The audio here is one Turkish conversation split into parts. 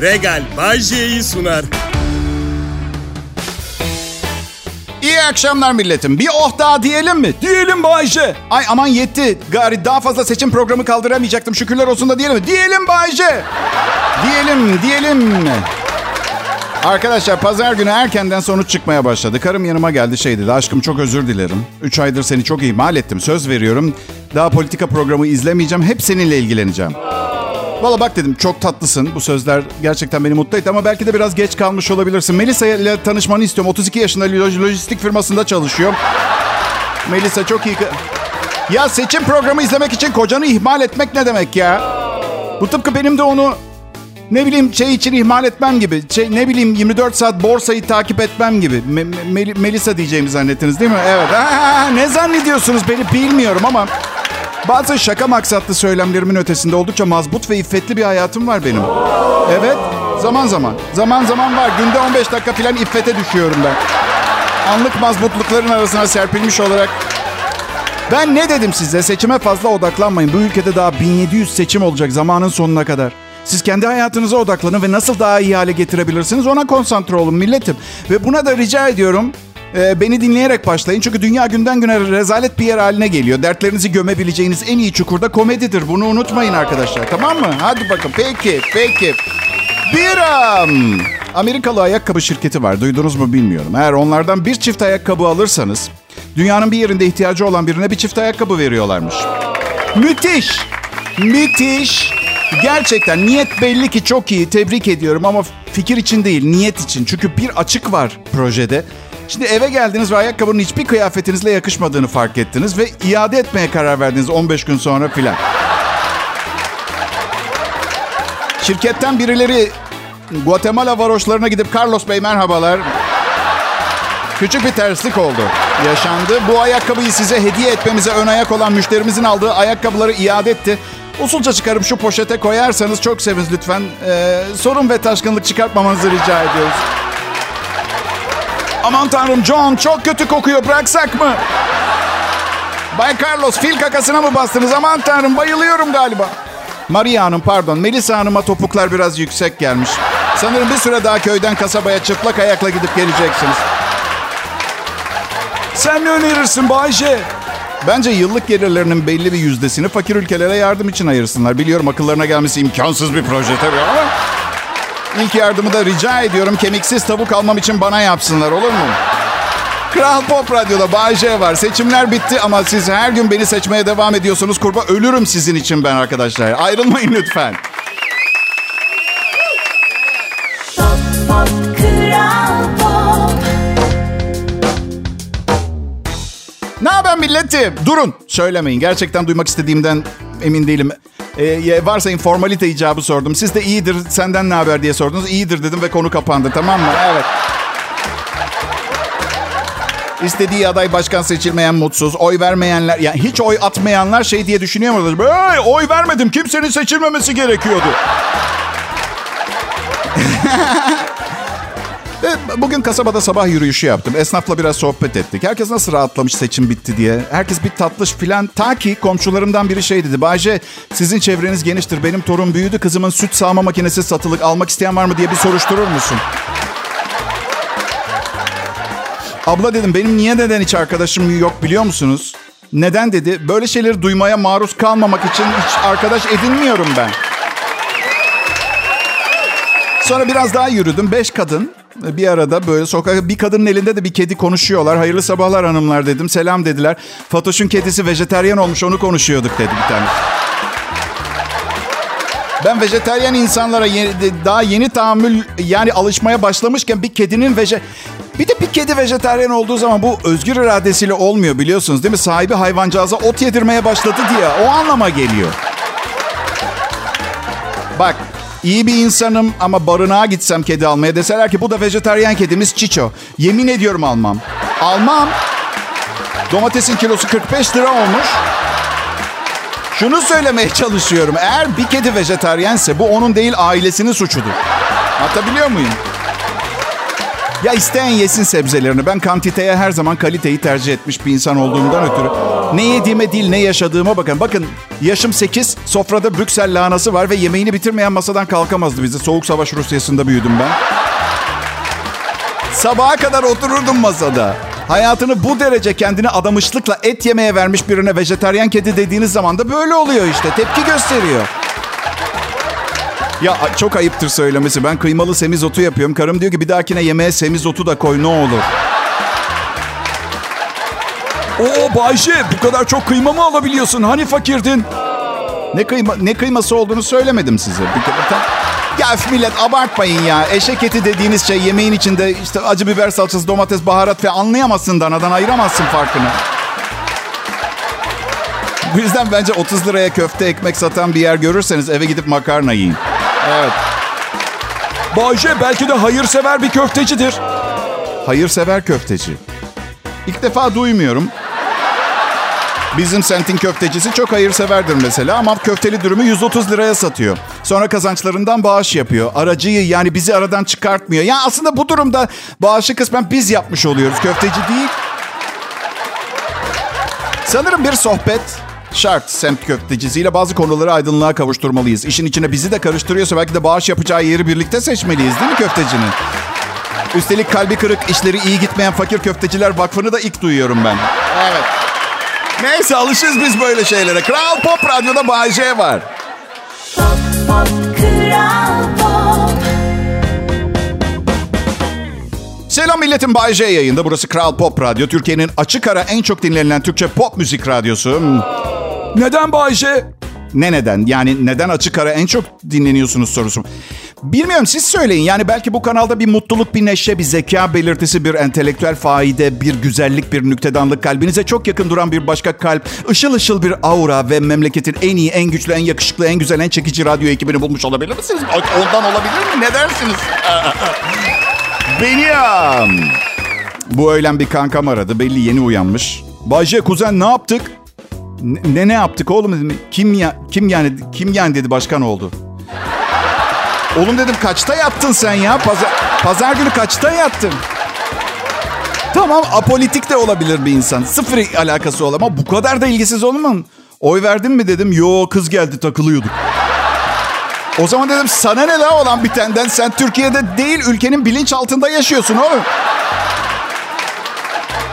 Regal Bajje'yi sunar. İyi akşamlar milletim. Bir oh daha diyelim mi? Diyelim Bayce. Ay aman yetti. Gari daha fazla seçim programı kaldıramayacaktım. Şükürler olsun da diyelim mi? Diyelim Bayce. Diyelim, diyelim. Arkadaşlar pazar günü erkenden sonuç çıkmaya başladı. Karım yanıma geldi şey dedi. Aşkım çok özür dilerim. Üç aydır seni çok ihmal ettim. Söz veriyorum. Daha politika programı izlemeyeceğim. Hep seninle ilgileneceğim. Valla bak dedim çok tatlısın. Bu sözler gerçekten beni mutlu etti ama belki de biraz geç kalmış olabilirsin. Melisa ile tanışmanı istiyorum. 32 yaşında loj- lojistik firmasında çalışıyor. Melisa çok iyi. Ya seçim programı izlemek için kocanı ihmal etmek ne demek ya? Bu tıpkı benim de onu ne bileyim şey için ihmal etmem gibi. Şey, ne bileyim 24 saat borsayı takip etmem gibi. Me- Me- Mel- Melisa diyeceğimi zannettiniz değil mi? Evet. Aa, ne zannediyorsunuz beni bilmiyorum ama... Bazı şaka maksatlı söylemlerimin ötesinde oldukça mazbut ve iffetli bir hayatım var benim. Evet, zaman zaman. Zaman zaman var. Günde 15 dakika falan iffete düşüyorum ben. Anlık mazbutlukların arasına serpilmiş olarak. Ben ne dedim size? Seçime fazla odaklanmayın. Bu ülkede daha 1700 seçim olacak zamanın sonuna kadar. Siz kendi hayatınıza odaklanın ve nasıl daha iyi hale getirebilirsiniz ona konsantre olun milletim. Ve buna da rica ediyorum e, beni dinleyerek başlayın. Çünkü dünya günden güne rezalet bir yer haline geliyor. Dertlerinizi gömebileceğiniz en iyi çukurda komedidir. Bunu unutmayın arkadaşlar tamam mı? Hadi bakın peki peki. Biram. Amerikalı ayakkabı şirketi var. Duydunuz mu bilmiyorum. Eğer onlardan bir çift ayakkabı alırsanız dünyanın bir yerinde ihtiyacı olan birine bir çift ayakkabı veriyorlarmış. Müthiş. Müthiş. Gerçekten niyet belli ki çok iyi. Tebrik ediyorum ama fikir için değil, niyet için. Çünkü bir açık var projede. Şimdi eve geldiniz ve ayakkabının hiçbir kıyafetinizle yakışmadığını fark ettiniz ve iade etmeye karar verdiniz 15 gün sonra filan. Şirketten birileri Guatemala varoşlarına gidip Carlos Bey merhabalar. Küçük bir terslik oldu. Yaşandı. Bu ayakkabıyı size hediye etmemize ön ayak olan müşterimizin aldığı ayakkabıları iade etti. Usulca çıkarıp şu poşete koyarsanız çok seviniz lütfen. Ee, sorun ve taşkınlık çıkartmamanızı rica ediyoruz. Aman tanrım John çok kötü kokuyor bıraksak mı? Bay Carlos fil kakasına mı bastınız? Aman tanrım bayılıyorum galiba. Maria Hanım pardon Melisa Hanım'a topuklar biraz yüksek gelmiş. Sanırım bir süre daha köyden kasabaya çıplak ayakla gidip geleceksiniz. Sen ne önerirsin Bayşe? Bence yıllık gelirlerinin belli bir yüzdesini fakir ülkelere yardım için ayırsınlar. Biliyorum akıllarına gelmesi imkansız bir proje tabii ama... İlk yardımı da rica ediyorum kemiksiz tavuk almam için bana yapsınlar olur mu? Kral Pop Radyo'da Bay J var. Seçimler bitti ama siz her gün beni seçmeye devam ediyorsunuz. Kurba ölürüm sizin için ben arkadaşlar. Ayrılmayın lütfen. Pop, pop, Kral Pop. Ne haber milletim? Durun. Söylemeyin. Gerçekten duymak istediğimden emin değilim. Ee, varsayın formalite icabı sordum. Siz de iyidir, senden ne haber diye sordunuz. İyidir dedim ve konu kapandı. Tamam mı? Evet. İstediği aday başkan seçilmeyen mutsuz, oy vermeyenler, yani hiç oy atmayanlar şey diye düşünüyor mu? Hey, oy vermedim, kimsenin seçilmemesi gerekiyordu. Bugün kasabada sabah yürüyüşü yaptım. Esnafla biraz sohbet ettik. Herkes nasıl rahatlamış seçim bitti diye. Herkes bir tatlış filan. Ta ki komşularımdan biri şey dedi. Bayce sizin çevreniz geniştir. Benim torun büyüdü. Kızımın süt sağma makinesi satılık. Almak isteyen var mı diye bir soruşturur musun? Abla dedim benim niye neden hiç arkadaşım yok biliyor musunuz? Neden dedi. Böyle şeyleri duymaya maruz kalmamak için hiç arkadaş edinmiyorum ben. Sonra biraz daha yürüdüm. Beş kadın bir arada böyle sokakta bir kadının elinde de bir kedi konuşuyorlar. Hayırlı sabahlar hanımlar dedim. Selam dediler. Fatoş'un kedisi vejeteryan olmuş onu konuşuyorduk dedi bir tane. Ben vejeteryan insanlara yeni- daha yeni tahammül yani alışmaya başlamışken bir kedinin veje... Bir de bir kedi vejeteryan olduğu zaman bu özgür iradesiyle olmuyor biliyorsunuz değil mi? Sahibi hayvancağıza ot yedirmeye başladı diye o anlama geliyor. Bak iyi bir insanım ama barınağa gitsem kedi almaya deseler ki bu da vejeteryan kedimiz Çiço. Yemin ediyorum almam. Almam. Domatesin kilosu 45 lira olmuş. Şunu söylemeye çalışıyorum. Eğer bir kedi vejeteryense bu onun değil ailesinin suçudur. Anlatabiliyor muyum? Ya isteyen yesin sebzelerini. Ben kantiteye her zaman kaliteyi tercih etmiş bir insan olduğumdan ötürü. Ne yediğime değil ne yaşadığıma bakın. Bakın yaşım 8, sofrada Brüksel lahanası var ve yemeğini bitirmeyen masadan kalkamazdı bizi. Soğuk Savaş Rusyası'nda büyüdüm ben. Sabaha kadar otururdum masada. Hayatını bu derece kendini adamışlıkla et yemeye vermiş birine vejeteryan kedi dediğiniz zaman da böyle oluyor işte. Tepki gösteriyor. Ya çok ayıptır söylemesi. Ben kıymalı semizotu yapıyorum. Karım diyor ki bir dahakine yemeğe semizotu da koy ne olur. Oo Bayşe bu kadar çok kıyma mı alabiliyorsun? Hani fakirdin? Ne kıyma ne kıyması olduğunu söylemedim size. Bir kere tam... Ya millet abartmayın ya. Eşek eti dediğiniz şey yemeğin içinde işte acı biber salçası, domates, baharat ve anlayamazsın danadan ayıramazsın farkını. Bu yüzden bence 30 liraya köfte ekmek satan bir yer görürseniz eve gidip makarna yiyin. Evet. Bayce belki de hayırsever bir köftecidir. Hayırsever köfteci. İlk defa duymuyorum. Bizim semtin köftecisi çok hayırseverdir mesela ama köfteli dürümü 130 liraya satıyor. Sonra kazançlarından bağış yapıyor. Aracıyı yani bizi aradan çıkartmıyor. Ya aslında bu durumda bağışı kısmen biz yapmış oluyoruz. Köfteci değil. Sanırım bir sohbet şart semt köftecisiyle bazı konuları aydınlığa kavuşturmalıyız. İşin içine bizi de karıştırıyorsa belki de bağış yapacağı yeri birlikte seçmeliyiz değil mi köftecinin? Üstelik kalbi kırık, işleri iyi gitmeyen fakir köfteciler vakfını da ilk duyuyorum ben. Evet. Neyse alışırız biz böyle şeylere. Kral Pop Radyo'da Bay J var. Pop, pop, Kral Pop. Selam milletin Bay J yayında. Burası Kral Pop Radyo. Türkiye'nin açık ara en çok dinlenilen Türkçe pop müzik radyosu. Hmm. Neden Bay J? Ne neden? Yani neden açık ara en çok dinleniyorsunuz sorusu. Bilmiyorum siz söyleyin. Yani belki bu kanalda bir mutluluk, bir neşe, bir zeka belirtisi, bir entelektüel faide, bir güzellik, bir nüktedanlık, kalbinize çok yakın duran bir başka kalp, ışıl ışıl bir aura ve memleketin en iyi, en güçlü, en yakışıklı, en güzel, en çekici radyo ekibini bulmuş olabilir misiniz? Ondan olabilir mi? Ne dersiniz? Benim. Bu öğlen bir kankam aradı. Belli yeni uyanmış. Bayce kuzen ne yaptık? Ne ne, yaptık oğlum dedim. Kim ya kim yani kim yani dedi başkan oldu. Oğlum dedim kaçta yattın sen ya? Pazar, pazar günü kaçta yattın? Tamam apolitik de olabilir bir insan. Sıfır alakası ol ama bu kadar da ilgisiz olmam. Oy verdin mi dedim. Yo kız geldi takılıyorduk. O zaman dedim sana ne la olan bitenden sen Türkiye'de değil ülkenin bilinç altında yaşıyorsun oğlum.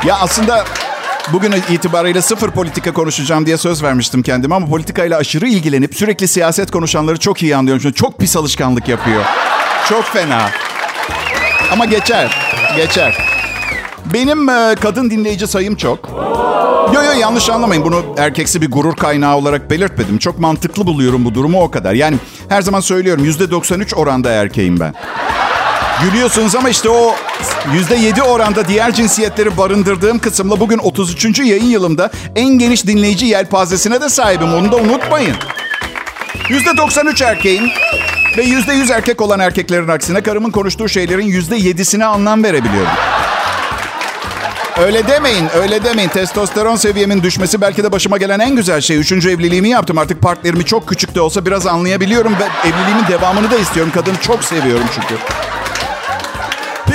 Ya aslında bugün itibariyle sıfır politika konuşacağım diye söz vermiştim kendime ama politikayla aşırı ilgilenip sürekli siyaset konuşanları çok iyi anlıyorum. Çünkü çok pis alışkanlık yapıyor. Çok fena. Ama geçer. Geçer. Benim e, kadın dinleyici sayım çok. Yo yo yanlış anlamayın. Bunu erkeksi bir gurur kaynağı olarak belirtmedim. Çok mantıklı buluyorum bu durumu o kadar. Yani her zaman söylüyorum %93 oranda erkeğim ben. Gülüyorsunuz ama işte o %7 oranda diğer cinsiyetleri barındırdığım kısımla bugün 33. yayın yılımda en geniş dinleyici yelpazesine de sahibim. Onu da unutmayın. %93 erkeğim ve %100 erkek olan erkeklerin aksine karımın konuştuğu şeylerin %7'sine anlam verebiliyorum. Öyle demeyin, öyle demeyin. Testosteron seviyemin düşmesi belki de başıma gelen en güzel şey. Üçüncü evliliğimi yaptım. Artık partnerimi çok küçük de olsa biraz anlayabiliyorum ve evliliğimin devamını da istiyorum. Kadını çok seviyorum çünkü.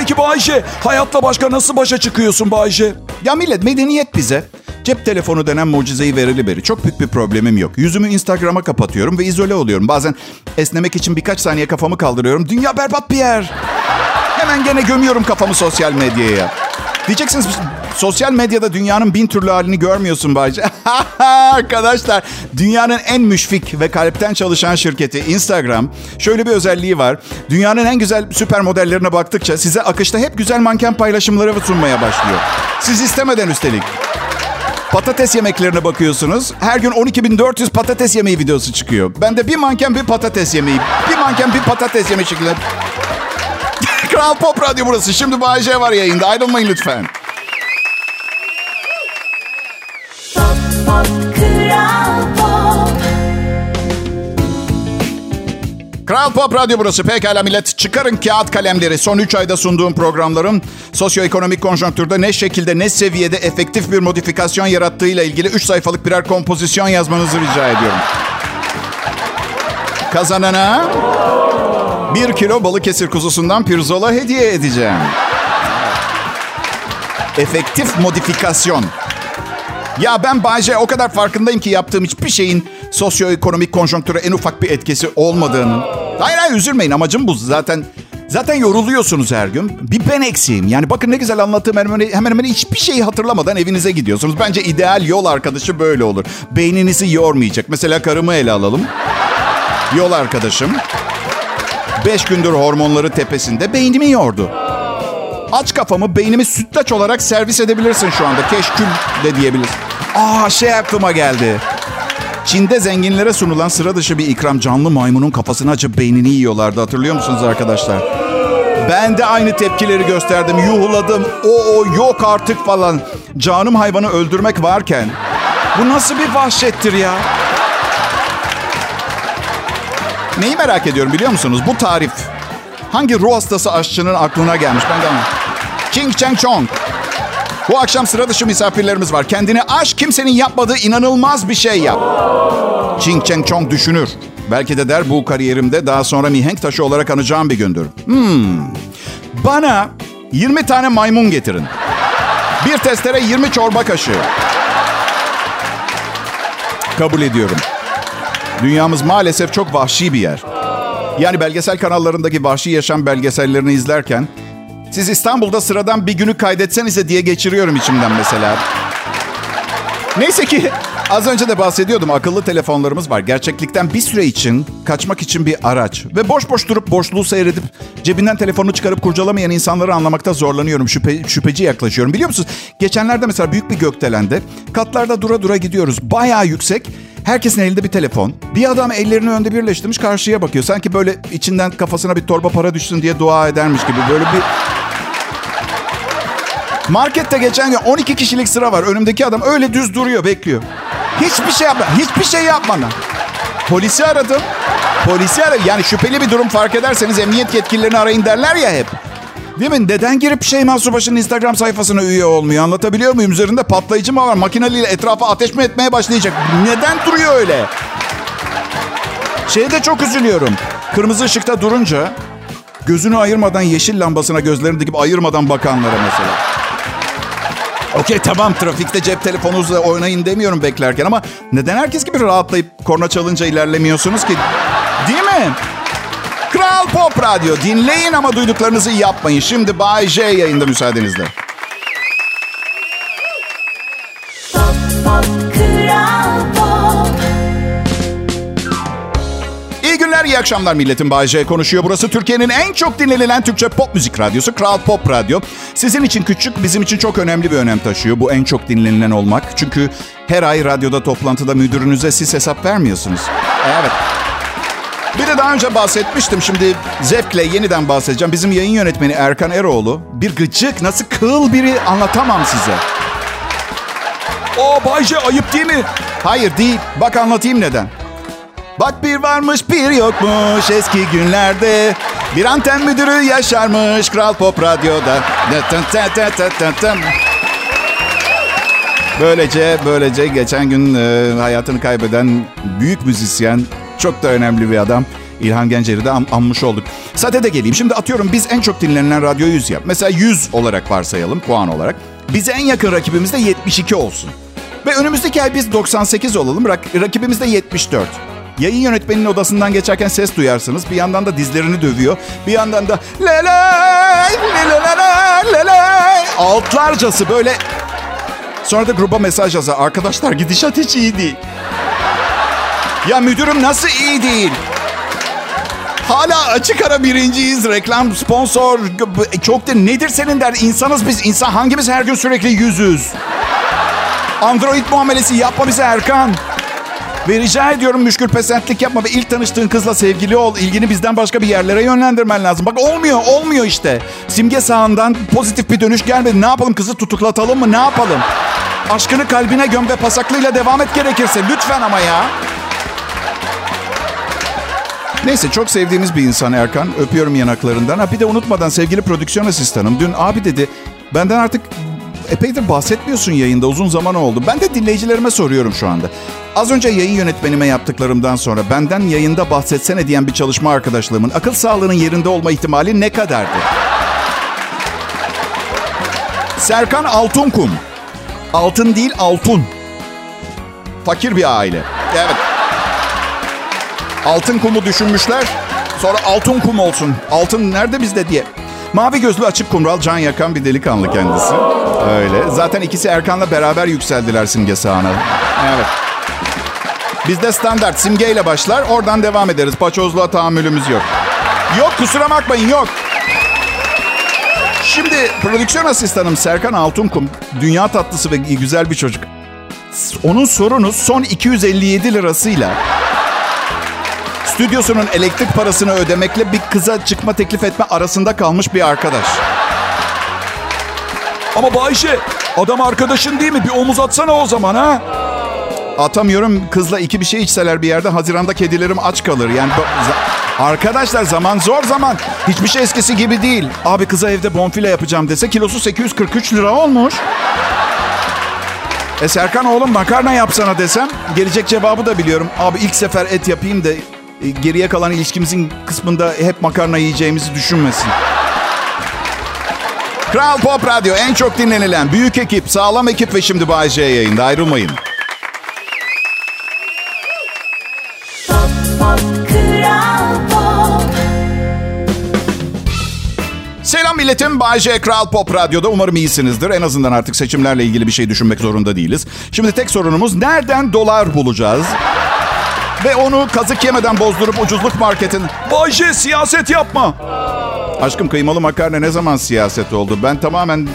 Peki Bayşe, hayatla başka nasıl başa çıkıyorsun Bayşe? Ya millet medeniyet bize. Cep telefonu denen mucizeyi verili beri. Çok büyük bir problemim yok. Yüzümü Instagram'a kapatıyorum ve izole oluyorum. Bazen esnemek için birkaç saniye kafamı kaldırıyorum. Dünya berbat bir yer. Hemen gene gömüyorum kafamı sosyal medyaya. Diyeceksiniz sosyal medyada dünyanın bin türlü halini görmüyorsun Bayce. Arkadaşlar dünyanın en müşfik ve kalpten çalışan şirketi Instagram şöyle bir özelliği var. Dünyanın en güzel süper modellerine baktıkça size akışta hep güzel manken paylaşımları sunmaya başlıyor. Siz istemeden üstelik. Patates yemeklerine bakıyorsunuz. Her gün 12.400 patates yemeği videosu çıkıyor. Ben de bir manken bir patates yemeği. Bir manken bir patates yemeği şeklinde. Kral Pop Radyo burası. Şimdi Bayece var yayında. Ayrılmayın lütfen. Kral Pop. Radyo burası. Pekala millet. Çıkarın kağıt kalemleri. Son 3 ayda sunduğum programların sosyoekonomik konjonktürde ne şekilde ne seviyede efektif bir modifikasyon yarattığıyla ilgili 3 sayfalık birer kompozisyon yazmanızı rica ediyorum. Kazanana 1 kilo Balıkesir kuzusundan pirzola hediye edeceğim. Efektif modifikasyon. Ya ben Bayce o kadar farkındayım ki yaptığım hiçbir şeyin sosyoekonomik konjonktüre en ufak bir etkisi olmadığının. Hayır hayır üzülmeyin amacım bu zaten. Zaten yoruluyorsunuz her gün. Bir ben eksiğim. Yani bakın ne güzel anlattığım hemen, hemen hemen hiçbir şeyi hatırlamadan evinize gidiyorsunuz. Bence ideal yol arkadaşı böyle olur. Beyninizi yormayacak. Mesela karımı ele alalım. Yol arkadaşım. Beş gündür hormonları tepesinde beynimi yordu. Aç kafamı beynimi sütlaç olarak servis edebilirsin şu anda. Keşkül de diyebilirsin. Aa şey aklıma geldi. Çin'de zenginlere sunulan sıra dışı bir ikram canlı maymunun kafasını açıp beynini yiyorlardı. Hatırlıyor musunuz arkadaşlar? Ben de aynı tepkileri gösterdim. Yuhuladım. O o yok artık falan. Canım hayvanı öldürmek varken. Bu nasıl bir vahşettir ya? Neyi merak ediyorum biliyor musunuz? Bu tarif hangi ruh hastası aşçının aklına gelmiş? Ben de Ching Cheng Chong. Bu akşam sıra dışı misafirlerimiz var. Kendini aş kimsenin yapmadığı inanılmaz bir şey yap. Ching Cheng Chong düşünür. Belki de der bu kariyerimde daha sonra mihenk taşı olarak anacağım bir gündür. Hmm. Bana 20 tane maymun getirin. Bir testere 20 çorba kaşığı. Kabul ediyorum. Dünyamız maalesef çok vahşi bir yer. Yani belgesel kanallarındaki vahşi yaşam belgesellerini izlerken siz İstanbul'da sıradan bir günü kaydetsenize diye geçiriyorum içimden mesela. Neyse ki az önce de bahsediyordum akıllı telefonlarımız var. Gerçeklikten bir süre için kaçmak için bir araç. Ve boş boş durup boşluğu seyredip cebinden telefonunu çıkarıp kurcalamayan insanları anlamakta zorlanıyorum. Şüphe, şüpheci yaklaşıyorum. Biliyor musunuz? Geçenlerde mesela büyük bir gökdelende katlarda dura dura gidiyoruz. Bayağı yüksek. Herkesin elinde bir telefon. Bir adam ellerini önde birleştirmiş karşıya bakıyor. Sanki böyle içinden kafasına bir torba para düşsün diye dua edermiş gibi. Böyle bir Markette geçen gün 12 kişilik sıra var. Önümdeki adam öyle düz duruyor, bekliyor. Hiçbir şey yapma. Hiçbir şey yapmadan. Polisi aradım. Polisi aradım. Yani şüpheli bir durum fark ederseniz emniyet yetkililerini arayın derler ya hep. Değil mi? Neden girip Şeyma Subaşı'nın Instagram sayfasına üye olmuyor? Anlatabiliyor muyum? Üzerinde patlayıcı mı var? Makineliyle etrafa ateş mi etmeye başlayacak? Neden duruyor öyle? Şeyde çok üzülüyorum. Kırmızı ışıkta durunca gözünü ayırmadan yeşil lambasına gözlerini dikip ayırmadan bakanlara mesela. Okey tamam trafikte cep telefonunuzla oynayın demiyorum beklerken ama neden herkes gibi rahatlayıp korna çalınca ilerlemiyorsunuz ki? Değil mi? Kral Pop Radyo dinleyin ama duyduklarınızı yapmayın. Şimdi Bay J yayında müsaadenizle. Pop pop İyi akşamlar milletin Bay J konuşuyor. Burası Türkiye'nin en çok dinlenilen Türkçe pop müzik radyosu Kral Pop Radyo. Sizin için küçük, bizim için çok önemli bir önem taşıyor bu en çok dinlenilen olmak. Çünkü her ay radyoda toplantıda müdürünüze siz hesap vermiyorsunuz. Evet. Bir de daha önce bahsetmiştim. Şimdi zevkle yeniden bahsedeceğim. Bizim yayın yönetmeni Erkan Eroğlu bir gıcık, nasıl kıl biri anlatamam size. O Bayce ayıp değil mi? Hayır değil. Bak anlatayım neden. Bak bir varmış bir yokmuş eski günlerde. Bir anten müdürü yaşarmış Kral Pop Radyo'da. Böylece böylece geçen gün e, hayatını kaybeden büyük müzisyen, çok da önemli bir adam. İlhan Gencer'i de an- anmış olduk. Sade de geleyim. Şimdi atıyorum biz en çok dinlenilen radyo 100 yap. Mesela 100 olarak varsayalım puan olarak. Bize en yakın rakibimiz de 72 olsun. Ve önümüzdeki ay biz 98 olalım. Rak- rakibimiz de 74. Yayın yönetmeninin odasından geçerken ses duyarsınız. Bir yandan da dizlerini dövüyor. Bir yandan da lelay, lelay, lelay. Altlarcası böyle Sonra da gruba mesaj yazar. Arkadaşlar gidişat hiç iyi değil. Ya müdürüm nasıl iyi değil? Hala açık ara birinciyiz. Reklam, sponsor, çok da nedir senin der. İnsanız biz. İnsan hangimiz her gün sürekli yüzüz? Android muamelesi yapma bize Erkan. Ve rica ediyorum müşkül pesentlik yapma ve ilk tanıştığın kızla sevgili ol. İlgini bizden başka bir yerlere yönlendirmen lazım. Bak olmuyor, olmuyor işte. Simge sağından pozitif bir dönüş gelmedi. Ne yapalım kızı tutuklatalım mı? Ne yapalım? Aşkını kalbine göm ve pasaklıyla devam et gerekirse. Lütfen ama ya. Neyse çok sevdiğimiz bir insan Erkan. Öpüyorum yanaklarından. Ha bir de unutmadan sevgili prodüksiyon asistanım. Dün abi dedi benden artık epeydir bahsetmiyorsun yayında uzun zaman oldu. Ben de dinleyicilerime soruyorum şu anda. Az önce yayın yönetmenime yaptıklarımdan sonra benden yayında bahsetsene diyen bir çalışma arkadaşlığımın akıl sağlığının yerinde olma ihtimali ne kadardı? Serkan Altunkum. Altın değil altun. Fakir bir aile. Evet. Altın kumu düşünmüşler. Sonra altın kum olsun. Altın nerede bizde diye. Mavi gözlü açık kumral can yakan bir delikanlı kendisi. Öyle. Zaten ikisi Erkan'la beraber yükseldiler simge sahne. Evet. Bizde standart simgeyle başlar. Oradan devam ederiz. Paçozluğa tahammülümüz yok. Yok kusura bakmayın yok. Şimdi prodüksiyon asistanım Serkan Altunkum dünya tatlısı ve güzel bir çocuk. Onun sorunu son 257 lirasıyla stüdyosunun elektrik parasını ödemekle bir kıza çıkma teklif etme arasında kalmış bir arkadaş. Ama Bayşe adam arkadaşın değil mi? Bir omuz atsana o zaman ha. Atamıyorum kızla iki bir şey içseler bir yerde Haziran'da kedilerim aç kalır. Yani arkadaşlar zaman zor zaman. Hiçbir şey eskisi gibi değil. Abi kıza evde bonfile yapacağım dese kilosu 843 lira olmuş. E Serkan oğlum makarna yapsana desem gelecek cevabı da biliyorum. Abi ilk sefer et yapayım da e, geriye kalan ilişkimizin kısmında hep makarna yiyeceğimizi düşünmesin. Kral Pop Radyo en çok dinlenilen büyük ekip, sağlam ekip ve şimdi Bay J yayında ayrılmayın. Pop Kral Pop Selam milletim. Bay J Kral Pop Radyo'da. Umarım iyisinizdir. En azından artık seçimlerle ilgili bir şey düşünmek zorunda değiliz. Şimdi tek sorunumuz nereden dolar bulacağız? Ve onu kazık yemeden bozdurup ucuzluk marketin... Bayşe siyaset yapma. Aşkım kıymalı makarna ne zaman siyaset oldu? Ben tamamen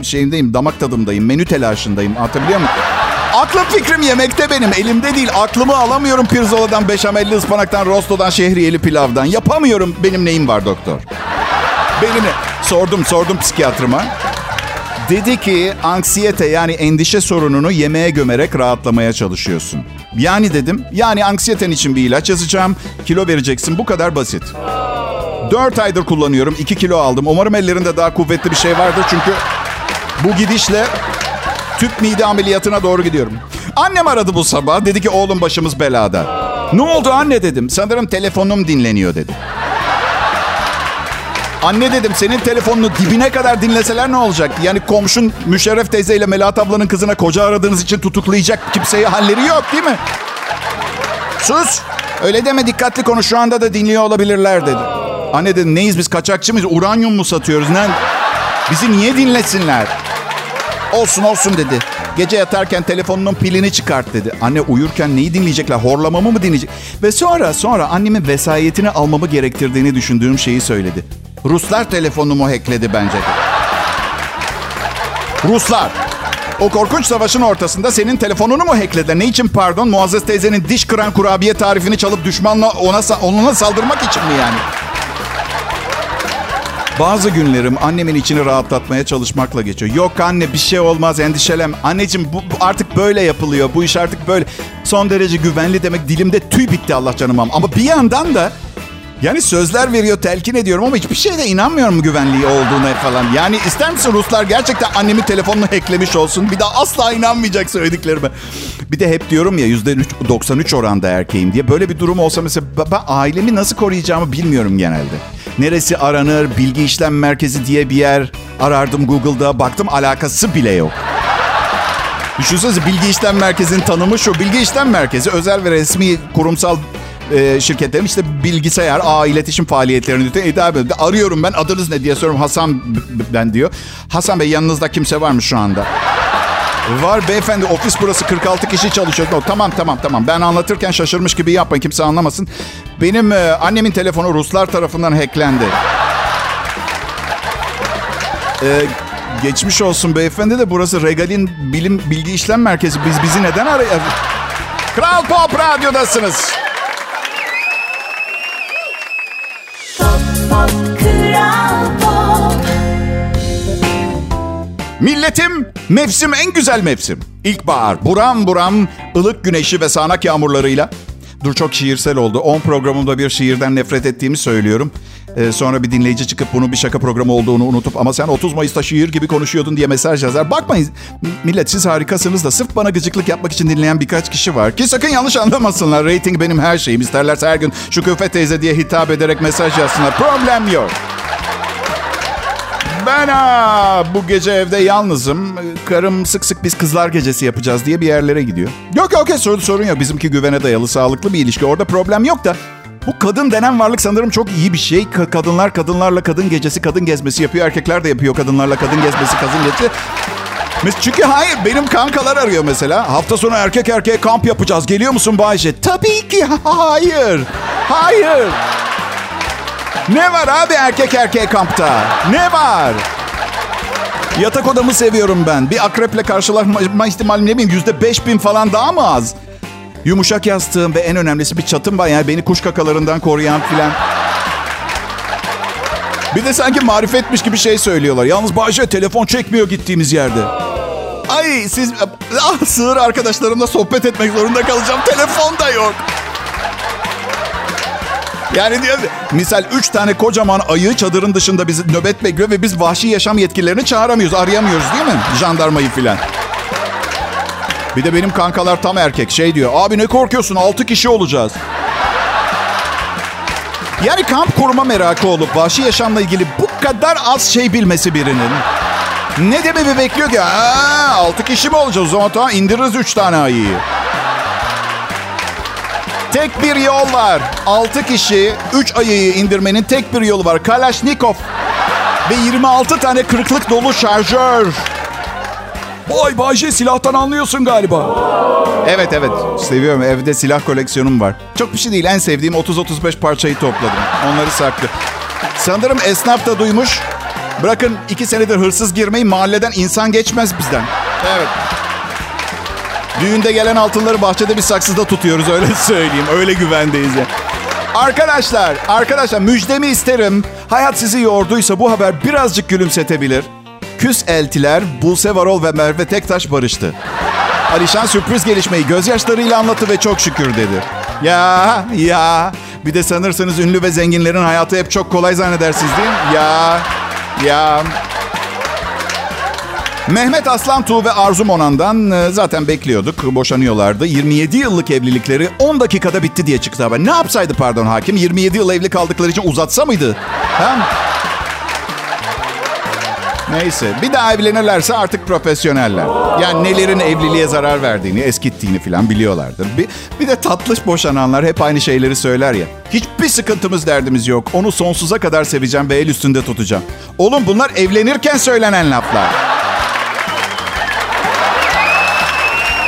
e, şeyimdeyim, damak tadımdayım, menü telaşındayım. Anlatabiliyor muyum? Aklım fikrim yemekte benim. Elimde değil. Aklımı alamıyorum pirzoladan, beşamelli ıspanaktan, rostodan, şehriyeli pilavdan. Yapamıyorum. Benim neyim var doktor? Benim? Sordum, sordum psikiyatrıma. Dedi ki anksiyete yani endişe sorununu yemeğe gömerek rahatlamaya çalışıyorsun. Yani dedim, yani anksiyeten için bir ilaç yazacağım. Kilo vereceksin. Bu kadar basit. 4 aydır kullanıyorum. 2 kilo aldım. Umarım ellerinde daha kuvvetli bir şey vardır. Çünkü bu gidişle tüp mide ameliyatına doğru gidiyorum. Annem aradı bu sabah. Dedi ki oğlum başımız belada. Ne oldu anne dedim. Sanırım telefonum dinleniyor dedi. Anne dedim senin telefonunu dibine kadar dinleseler ne olacak? Yani komşun Müşerref teyzeyle Melahat ablanın kızına koca aradığınız için tutuklayacak kimseye halleri yok değil mi? Sus. Öyle deme dikkatli konuş şu anda da dinliyor olabilirler dedi. Anne dedim neyiz biz kaçakçı mıyız? Uranyum mu satıyoruz? Ne? Bizi niye dinlesinler? Olsun olsun dedi. Gece yatarken telefonunun pilini çıkart dedi. Anne uyurken neyi dinleyecekler? Horlamamı mı dinleyecek? Ve sonra sonra annemin vesayetini almamı gerektirdiğini düşündüğüm şeyi söyledi. Ruslar telefonumu hackledi bence de. Ruslar. O korkunç savaşın ortasında senin telefonunu mu hacklediler? Ne için pardon? Muazzez teyzenin diş kıran kurabiye tarifini çalıp düşmanla ona, onunla saldırmak için mi yani? Bazı günlerim annemin içini rahatlatmaya çalışmakla geçiyor. Yok anne bir şey olmaz endişelem. Anneciğim bu, bu artık böyle yapılıyor. Bu iş artık böyle. Son derece güvenli demek dilimde tüy bitti Allah canımam. Ama bir yandan da yani sözler veriyor, telkin ediyorum ama hiçbir şeyde inanmıyorum güvenliği olduğuna falan. Yani ister misin Ruslar gerçekten annemin telefonunu hacklemiş olsun? Bir daha asla inanmayacak söylediklerime. Bir de hep diyorum ya %93 oranda erkeğim diye. Böyle bir durum olsa mesela ben ailemi nasıl koruyacağımı bilmiyorum genelde. Neresi aranır, bilgi işlem merkezi diye bir yer arardım Google'da. Baktım alakası bile yok. Düşünsenize bilgi işlem merkezinin tanımı şu. Bilgi işlem merkezi özel ve resmi kurumsal e, şirketlerin işte bilgisayar, ağ iletişim faaliyetlerini hitap ediyor. Arıyorum ben adınız ne diye soruyorum. Hasan ben diyor. Hasan Bey yanınızda kimse var mı şu anda? Var beyefendi ofis burası 46 kişi çalışıyor. No, tamam tamam tamam ben anlatırken şaşırmış gibi yapmayın kimse anlamasın. Benim e, annemin telefonu Ruslar tarafından hacklendi. E, geçmiş olsun beyefendi de burası Regal'in bilim bilgi işlem merkezi. Biz bizi neden arıyor? Kral Pop Radyo'dasınız. Milletim, mevsim en güzel mevsim. İlkbahar, buram buram, ılık güneşi ve sağanak yağmurlarıyla. Dur çok şiirsel oldu. 10 programımda bir şiirden nefret ettiğimi söylüyorum. Ee, sonra bir dinleyici çıkıp bunun bir şaka programı olduğunu unutup ama sen 30 Mayıs'ta şiir gibi konuşuyordun diye mesaj yazar. Bakmayın millet siz harikasınız da sırf bana gıcıklık yapmak için dinleyen birkaç kişi var. Ki sakın yanlış anlamasınlar. Rating benim her şeyim. İsterlerse her gün şu küfe teyze diye hitap ederek mesaj yazsınlar. Problem yok. Ben aa, bu gece evde yalnızım. Karım sık sık biz kızlar gecesi yapacağız diye bir yerlere gidiyor. Yok yok sorun, sorun yok. Bizimki güvene dayalı sağlıklı bir ilişki. Orada problem yok da bu kadın denen varlık sanırım çok iyi bir şey. Ka- kadınlar kadınlarla kadın gecesi, kadın gezmesi yapıyor. Erkekler de yapıyor kadınlarla kadın gezmesi, kadın gecesi. Çünkü hayır benim kankalar arıyor mesela. Hafta sonu erkek erkeğe kamp yapacağız. Geliyor musun Bayce? Tabii ki hayır. Hayır. Ne var abi erkek erkeğe kampta? Ne var? Yatak odamı seviyorum ben. Bir akreple karşılaşma ihtimali ne bileyim yüzde beş bin falan daha mı az? Yumuşak yastığım ve en önemlisi bir çatım var. Yani beni kuş kakalarından koruyan filan. Bir de sanki marifetmiş gibi şey söylüyorlar. Yalnız Bayce telefon çekmiyor gittiğimiz yerde. Ay siz... Ah sığır arkadaşlarımla sohbet etmek zorunda kalacağım. Telefon da yok. Yani diyor, misal üç tane kocaman ayı çadırın dışında bizi nöbet bekliyor ve biz vahşi yaşam yetkililerini çağıramıyoruz, arayamıyoruz değil mi? Jandarmayı filan. Bir de benim kankalar tam erkek şey diyor. Abi ne korkuyorsun? Altı kişi olacağız. Yani kamp kurma merakı olup vahşi yaşamla ilgili bu kadar az şey bilmesi birinin. Ne dememi bekliyor ki? Aa, altı kişi mi olacağız? O zaman tamam indiririz üç tane ayıyı. Tek bir yol var. Altı kişi üç ayıyı indirmenin tek bir yolu var. Kalashnikov ve 26 tane kırıklık dolu şarjör. Vay Bayce silahtan anlıyorsun galiba. Evet evet seviyorum. Evde silah koleksiyonum var. Çok bir şey değil. En sevdiğim 30-35 parçayı topladım. Onları saklı. Sanırım esnaf da duymuş. Bırakın iki senedir hırsız girmeyi mahalleden insan geçmez bizden. Evet. Düğünde gelen altınları bahçede bir saksıda tutuyoruz öyle söyleyeyim. Öyle güvendeyiz ya. Arkadaşlar, arkadaşlar müjdemi isterim. Hayat sizi yorduysa bu haber birazcık gülümsetebilir. Küs eltiler Buse Varol ve Merve Tektaş barıştı. Alişan sürpriz gelişmeyi gözyaşlarıyla anlattı ve çok şükür dedi. Ya ya bir de sanırsanız ünlü ve zenginlerin hayatı hep çok kolay zannedersiniz değil mi? Ya ya Mehmet Aslan Tuğ ve Arzu Monan'dan e, zaten bekliyorduk. Boşanıyorlardı. 27 yıllık evlilikleri 10 dakikada bitti diye çıktı haber. Ne yapsaydı pardon hakim? 27 yıl evli kaldıkları için uzatsa mıydı? Ha? Neyse. Bir daha evlenirlerse artık profesyoneller. Yani nelerin evliliğe zarar verdiğini, eskittiğini falan biliyorlardır. Bir, bir de tatlış boşananlar hep aynı şeyleri söyler ya. Hiçbir sıkıntımız derdimiz yok. Onu sonsuza kadar seveceğim ve el üstünde tutacağım. Oğlum bunlar evlenirken söylenen laflar.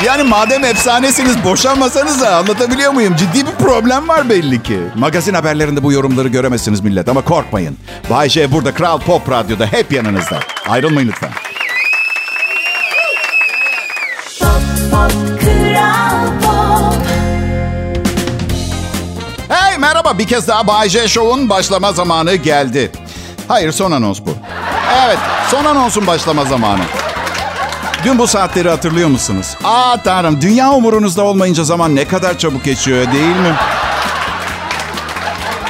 Yani madem efsanesiniz boşanmasanız da anlatabiliyor muyum? Ciddi bir problem var belli ki. Magazin haberlerinde bu yorumları göremezsiniz millet ama korkmayın. Bay J burada Kral Pop Radyo'da hep yanınızda. Ayrılmayın lütfen. Pop Hey merhaba bir kez daha Bay J Show'un başlama zamanı geldi. Hayır son anons bu. Evet son anonsun başlama zamanı. Dün bu saatleri hatırlıyor musunuz? Aa tanrım dünya umurunuzda olmayınca zaman ne kadar çabuk geçiyor değil mi?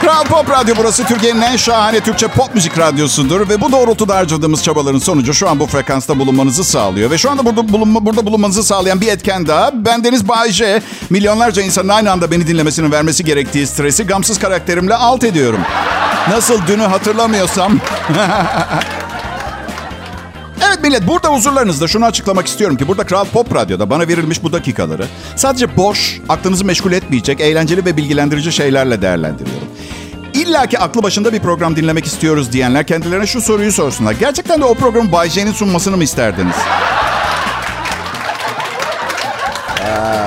Kral Pop Radyo burası Türkiye'nin en şahane Türkçe pop müzik radyosudur. Ve bu doğrultuda harcadığımız çabaların sonucu şu an bu frekansta bulunmanızı sağlıyor. Ve şu anda burada, bulunma, burada bulunmanızı sağlayan bir etken daha. Ben Deniz Bayce. Milyonlarca insanın aynı anda beni dinlemesinin vermesi gerektiği stresi gamsız karakterimle alt ediyorum. Nasıl dünü hatırlamıyorsam... Millet burada huzurlarınızda şunu açıklamak istiyorum ki burada Kral Pop Radyo'da bana verilmiş bu dakikaları sadece boş, aklınızı meşgul etmeyecek, eğlenceli ve bilgilendirici şeylerle değerlendiriyorum. İlla ki aklı başında bir program dinlemek istiyoruz diyenler kendilerine şu soruyu sorsunlar. Gerçekten de o programı Bay J'nin sunmasını mı isterdiniz? Ee,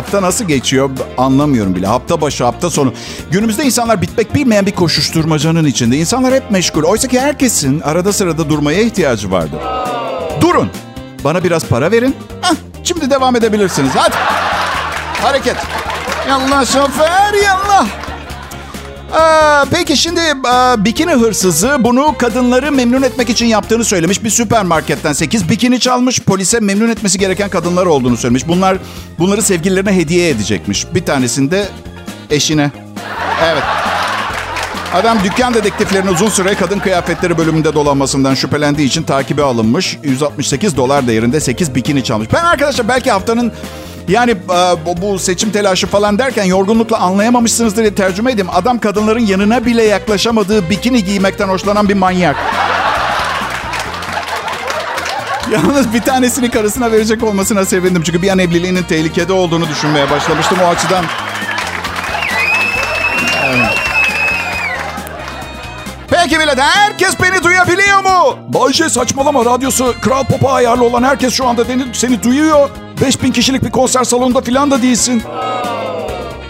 hafta nasıl geçiyor anlamıyorum bile. Hafta başı, hafta sonu. Günümüzde insanlar bitmek bilmeyen bir koşuşturmacanın içinde. İnsanlar hep meşgul. Oysa ki herkesin arada sırada durmaya ihtiyacı vardır. Durun. Bana biraz para verin. Hah, şimdi devam edebilirsiniz. Hadi. Hareket. Yallah şoför yallah. Aa, peki şimdi aa, bikini hırsızı bunu kadınları memnun etmek için yaptığını söylemiş. Bir süpermarketten 8 bikini çalmış. Polise memnun etmesi gereken kadınlar olduğunu söylemiş. Bunlar bunları sevgililerine hediye edecekmiş. Bir tanesinde eşine. Evet. Adam dükkan dedektiflerinin uzun süre kadın kıyafetleri bölümünde dolanmasından şüphelendiği için takibe alınmış. 168 dolar değerinde 8 bikini çalmış. Ben arkadaşlar belki haftanın yani e, bu- seçim telaşı falan derken yorgunlukla anlayamamışsınızdır diye tercüme edeyim. Adam kadınların yanına bile yaklaşamadığı bikini giymekten hoşlanan bir manyak. Yalnız bir tanesini karısına verecek olmasına sevindim. Çünkü bir an evliliğinin tehlikede olduğunu düşünmeye başlamıştım o açıdan. Peki millet herkes beni duyabiliyor mu? Bayce saçmalama radyosu Kral Pop'a ayarlı olan herkes şu anda seni duyuyor. 5000 kişilik bir konser salonunda filan da değilsin.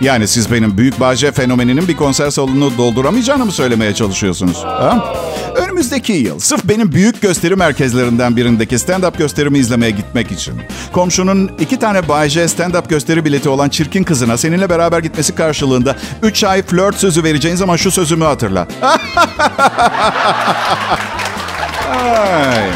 Yani siz benim Büyük Bahçe fenomeninin bir konser salonunu dolduramayacağını mı söylemeye çalışıyorsunuz? Ha? Önümüzdeki yıl sırf benim büyük gösteri merkezlerinden birindeki stand-up gösterimi izlemeye gitmek için komşunun iki tane Bayce stand-up gösteri bileti olan çirkin kızına seninle beraber gitmesi karşılığında 3 ay flört sözü vereceğin zaman şu sözümü hatırla. Ay.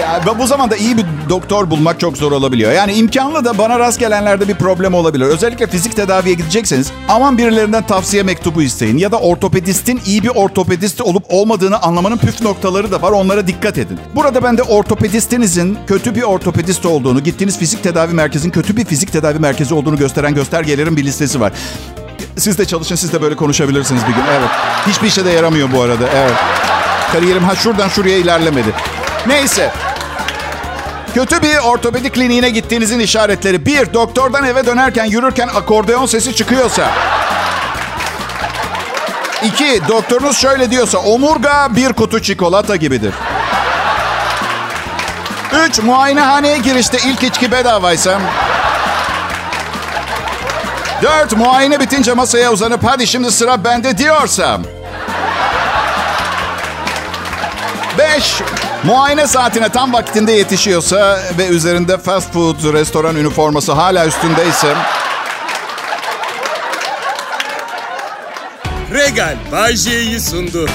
Ya bu zamanda iyi bir doktor bulmak çok zor olabiliyor. Yani imkanlı da bana rast gelenlerde bir problem olabilir. Özellikle fizik tedaviye gidecekseniz aman birilerinden tavsiye mektubu isteyin. Ya da ortopedistin iyi bir ortopedist olup olmadığını anlamanın püf noktaları da var. Onlara dikkat edin. Burada ben de ortopedistinizin kötü bir ortopedist olduğunu, gittiğiniz fizik tedavi merkezinin kötü bir fizik tedavi merkezi olduğunu gösteren göstergelerin bir listesi var. Siz de çalışın, siz de böyle konuşabilirsiniz bir gün. Evet. Hiçbir işe de yaramıyor bu arada. Evet. Kariyerim ha şuradan şuraya ilerlemedi. Neyse. Kötü bir ortopedi kliniğine gittiğinizin işaretleri. Bir, doktordan eve dönerken yürürken akordeon sesi çıkıyorsa. İki, doktorunuz şöyle diyorsa omurga bir kutu çikolata gibidir. Üç, muayenehaneye girişte ilk içki bedavaysa. Dört, muayene bitince masaya uzanıp hadi şimdi sıra bende diyorsam. Beş, muayene saatine tam vaktinde yetişiyorsa ve üzerinde fast food restoran üniforması hala üstündeyse... Regal Bay sundu.